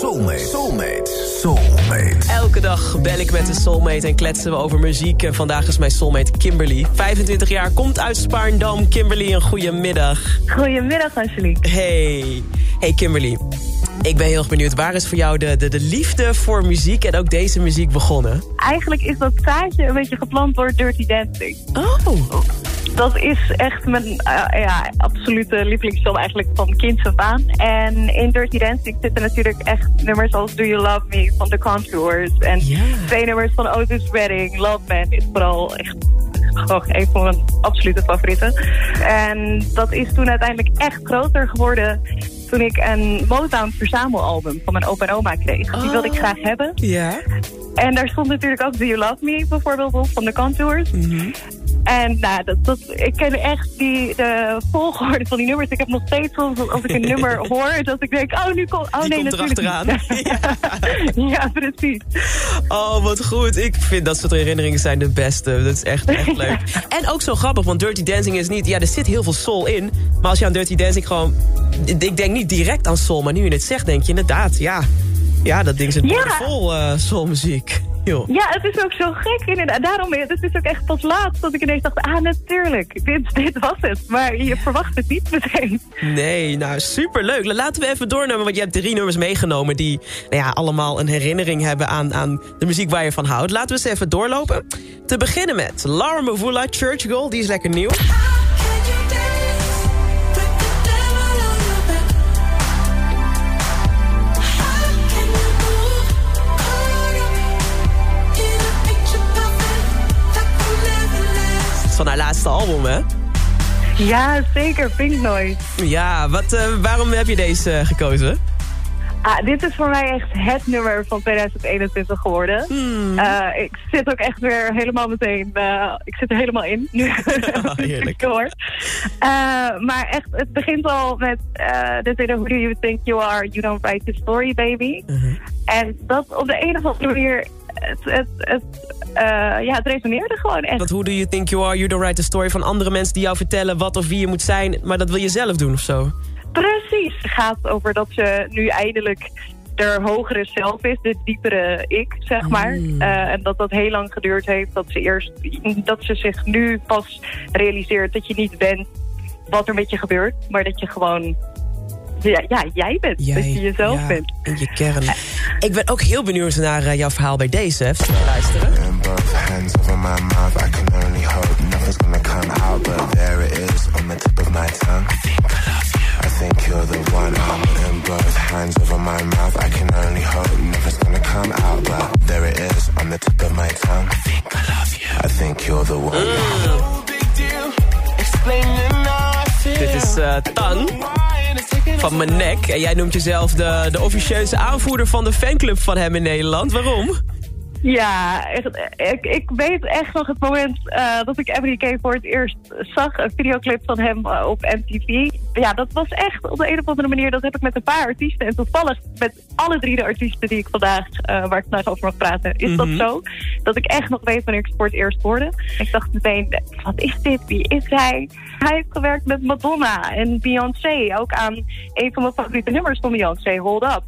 Soulmate. Soulmate. Soulmate. Elke dag bel ik met een soulmate en kletsen we over muziek. En vandaag is mijn soulmate Kimberly. 25 jaar, komt uit Spaarndam. Kimberly, een goede middag. Goedemiddag, Angelique. Hey. Hey Kimberly. Ik ben heel erg benieuwd, waar is voor jou de, de, de liefde voor muziek en ook deze muziek begonnen? Eigenlijk is dat zaadje een beetje geplant door Dirty Dancing. Oh. Dat is echt mijn eh, ja, absolute lievelingsfilm eigenlijk van kinds af aan. En in Dirty Dancing zitten natuurlijk echt nummers als Do You Love Me van The Contours. En twee nummers van Otis Redding, Love Man, is vooral echt gewoon een van mijn absolute favorieten. En dat is toen uiteindelijk echt groter geworden toen ik een Motown verzamelalbum van mijn opa en oma kreeg. Die wilde ik Oh. graag hebben. Ja? En daar stond natuurlijk ook Do You Love Me bijvoorbeeld op van de Contours. Mhm. En nou, dat, dat, ik ken echt die, de volgorde van die nummers. Ik heb nog steeds soms als ik een nummer hoor, dat ik denk, oh, nu komt... Oh Die nee, komt natuurlijk ja, precies. Oh, wat goed. Ik vind dat soort herinneringen zijn de beste. Dat is echt, echt leuk. En ook zo grappig, want Dirty Dancing is niet... Ja, er zit heel veel soul in. Maar als je aan Dirty Dancing gewoon... Ik denk niet direct aan soul, maar nu je het zegt, denk je inderdaad... Ja, ja dat ding zit Ja. vol eh soulmuziek. Joh. Ja, het is ook zo gek inderdaad. Daarom, het is ook echt pas laat dat ik ineens dacht, ah, natuurlijk. Dit, dit was het. Maar je verwacht het niet meteen. Nee, nou superleuk. Laten we even doornemen, want je hebt drie nummers meegenomen... die nou ja, allemaal een herinnering hebben aan, aan de muziek waar je van houdt. Laten we eens even doorlopen. Te beginnen met Laura Mvula, Church Girl. Die is lekker nieuw. Van haar laatste album, hè? Ja, zeker. Pink Noise. Ja, wat, eh, waarom heb je deze gekozen? Ah, dit is voor mij echt het nummer van 2021 geworden. Hmm. Eh, ik zit ook echt weer helemaal meteen... eh, ik zit er helemaal in nu. heerlijk. hoor. Maar echt, het begint al met... dit Who do you think you are? You don't write the story, baby. Mhm. En dat op de een of andere manier... Het, het, het, eh, ja, het resoneerde gewoon echt. Dat Who Do You Think You Are, You Don't Write the Story... van andere mensen die jou vertellen wat of wie je moet zijn... maar dat wil je zelf doen of zo. Precies. Het gaat over dat ze nu eindelijk de hogere zelf is, de diepere ik, zeg maar. Mm. Eh, en dat dat heel lang geduurd heeft. Dat ze eerst dat ze zich nu pas realiseert dat je niet bent wat er met je gebeurt, maar dat je gewoon ja, ja jij bent. dat je jezelf ja, bent. in je kern. Ik ben ook heel benieuwd naar eh, jouw verhaal bij deze. Even luisteren. I can only hope nothing's gonna come out, but there it is on the tip of my tongue. I think I love you. I think you're the one. I'm in both hands over my mouth, I can only hope nothing's gonna come out, but there it is on the tip of my tongue. I think I love you. I think you're the one. No big deal, feel. Dit is eh, Tang van mijn nek. En jij noemt jezelf de, de officieuze aanvoerder van de fanclub van hem in Nederland. Waarom? Ja, echt, ik, ik weet echt nog het moment eh, dat ik Emily K. voor het eerst zag. Een videoclip van hem eh, op MTV. Ja, dat was echt op de een of andere manier. Dat heb ik met een paar artiesten. En toevallig met alle drie de artiesten die ik vandaag, eh, waar ik vandaag over mag praten, is Mhm. dat zo. Dat ik echt nog weet wanneer ik het voor het eerst hoorde. Ik dacht meteen, wat is dit? Wie is hij? Hij heeft gewerkt met Madonna en Beyoncé. Ook aan een van mijn favoriete nummers van Beyoncé, Hold Up.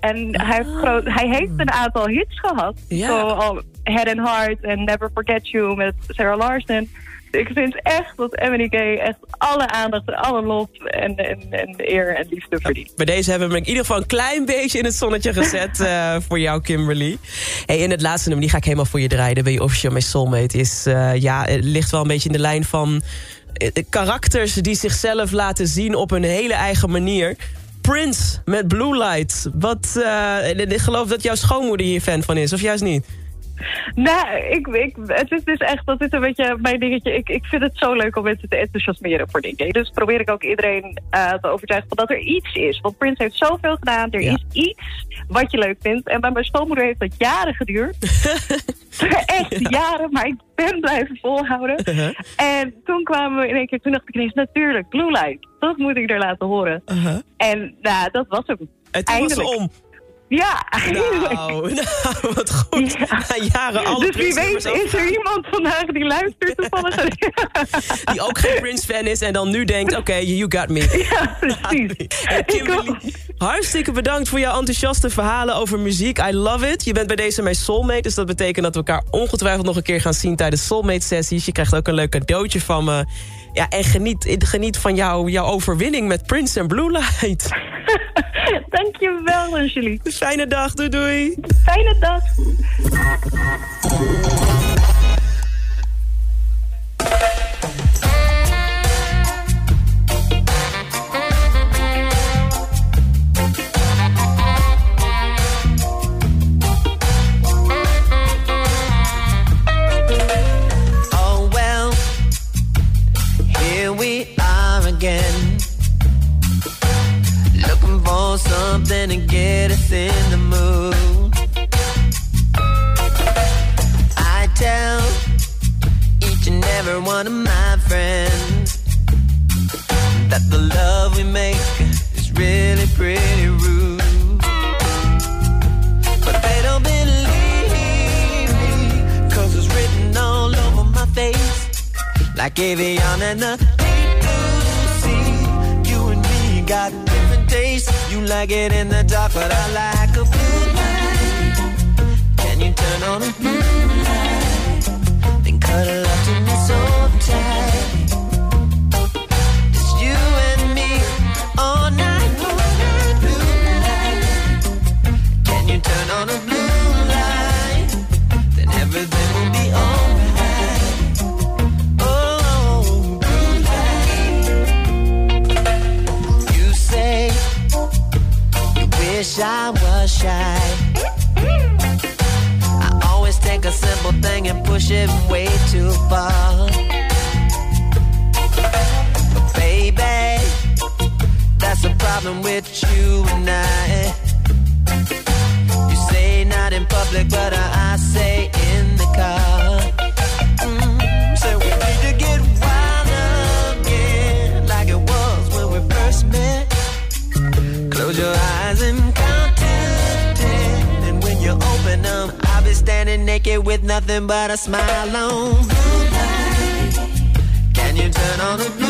En hij, heeft groot, hij heeft een aantal hits gehad. Ja. Zoals Head and Heart en Never Forget You met Sarah Larson. Ik vind echt dat Emily Gay echt alle aandacht en alle lof en, en, en eer en liefde verdient. Bij deze hebben we in ieder geval een klein beetje in het zonnetje gezet eh, voor jou, Kimberly. Hey, en het laatste nummer, die ga ik helemaal voor je draaien. Ben je officieel mijn soulmate. Is, eh, ja, het ligt wel een beetje in de lijn van eh, karakters die zichzelf laten zien op een hele eigen manier. Prince met Blue Light. Wat, eh, ik geloof dat jouw schoonmoeder hier fan van is, of juist niet? Nou, ik, ik, het is dus echt, dat is een beetje mijn dingetje. Ik, ik vind het zo leuk om mensen te enthousiasmeren voor dingen. Dus probeer ik ook iedereen eh, te overtuigen van dat er iets is. Want Prince heeft zoveel gedaan. Er Ja. is iets wat je leuk vindt. En bij mijn schoonmoeder heeft dat jaren geduurd. echt jaren, maar ik ben blijven volhouden. Uh-huh. En toen kwamen we in één keer, toen dacht ik ineens, natuurlijk, Blue Light. Dat moet ik er laten horen. Uh-huh. En nou, dat was hem. En toen was Eindelijk. om. Ja, Nou, nou, wat goed. Ja. Na jaren alle dus wie weet is er iemand vandaag die luistert toevallig. die ook geen Prince-fan is en dan nu denkt... oké, you got me. ja, precies. Hey, Kimberly, hartstikke bedankt voor jouw enthousiaste verhalen over muziek. I love it. Je bent bij deze mijn soulmate, dus dat betekent dat we elkaar ongetwijfeld nog een keer gaan zien tijdens soulmate-sessies. Je krijgt ook een leuk cadeautje van me. Ja, en geniet, geniet van jou, jouw overwinning met Prince en Blue Light. Dankjewel, Angelique. Fijne dag, doei doei. Fijne dag. Like Avion and the see You and me got different tastes. You like it in the dark, but I like a blue light. Can you turn on a blue light? Then cuddle up wish I was shy. I always take a simple thing and push it way too far. Baby, that's the problem with you and I. You say not in public, but I, I say nothing but a smile on. Can you turn on the blue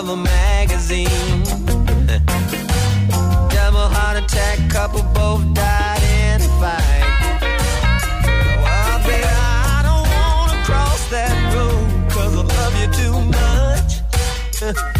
of a magazine. Double heart attack, couple both died in a fight. Well, baby, I don't wanna cross that road, cause I love you too much.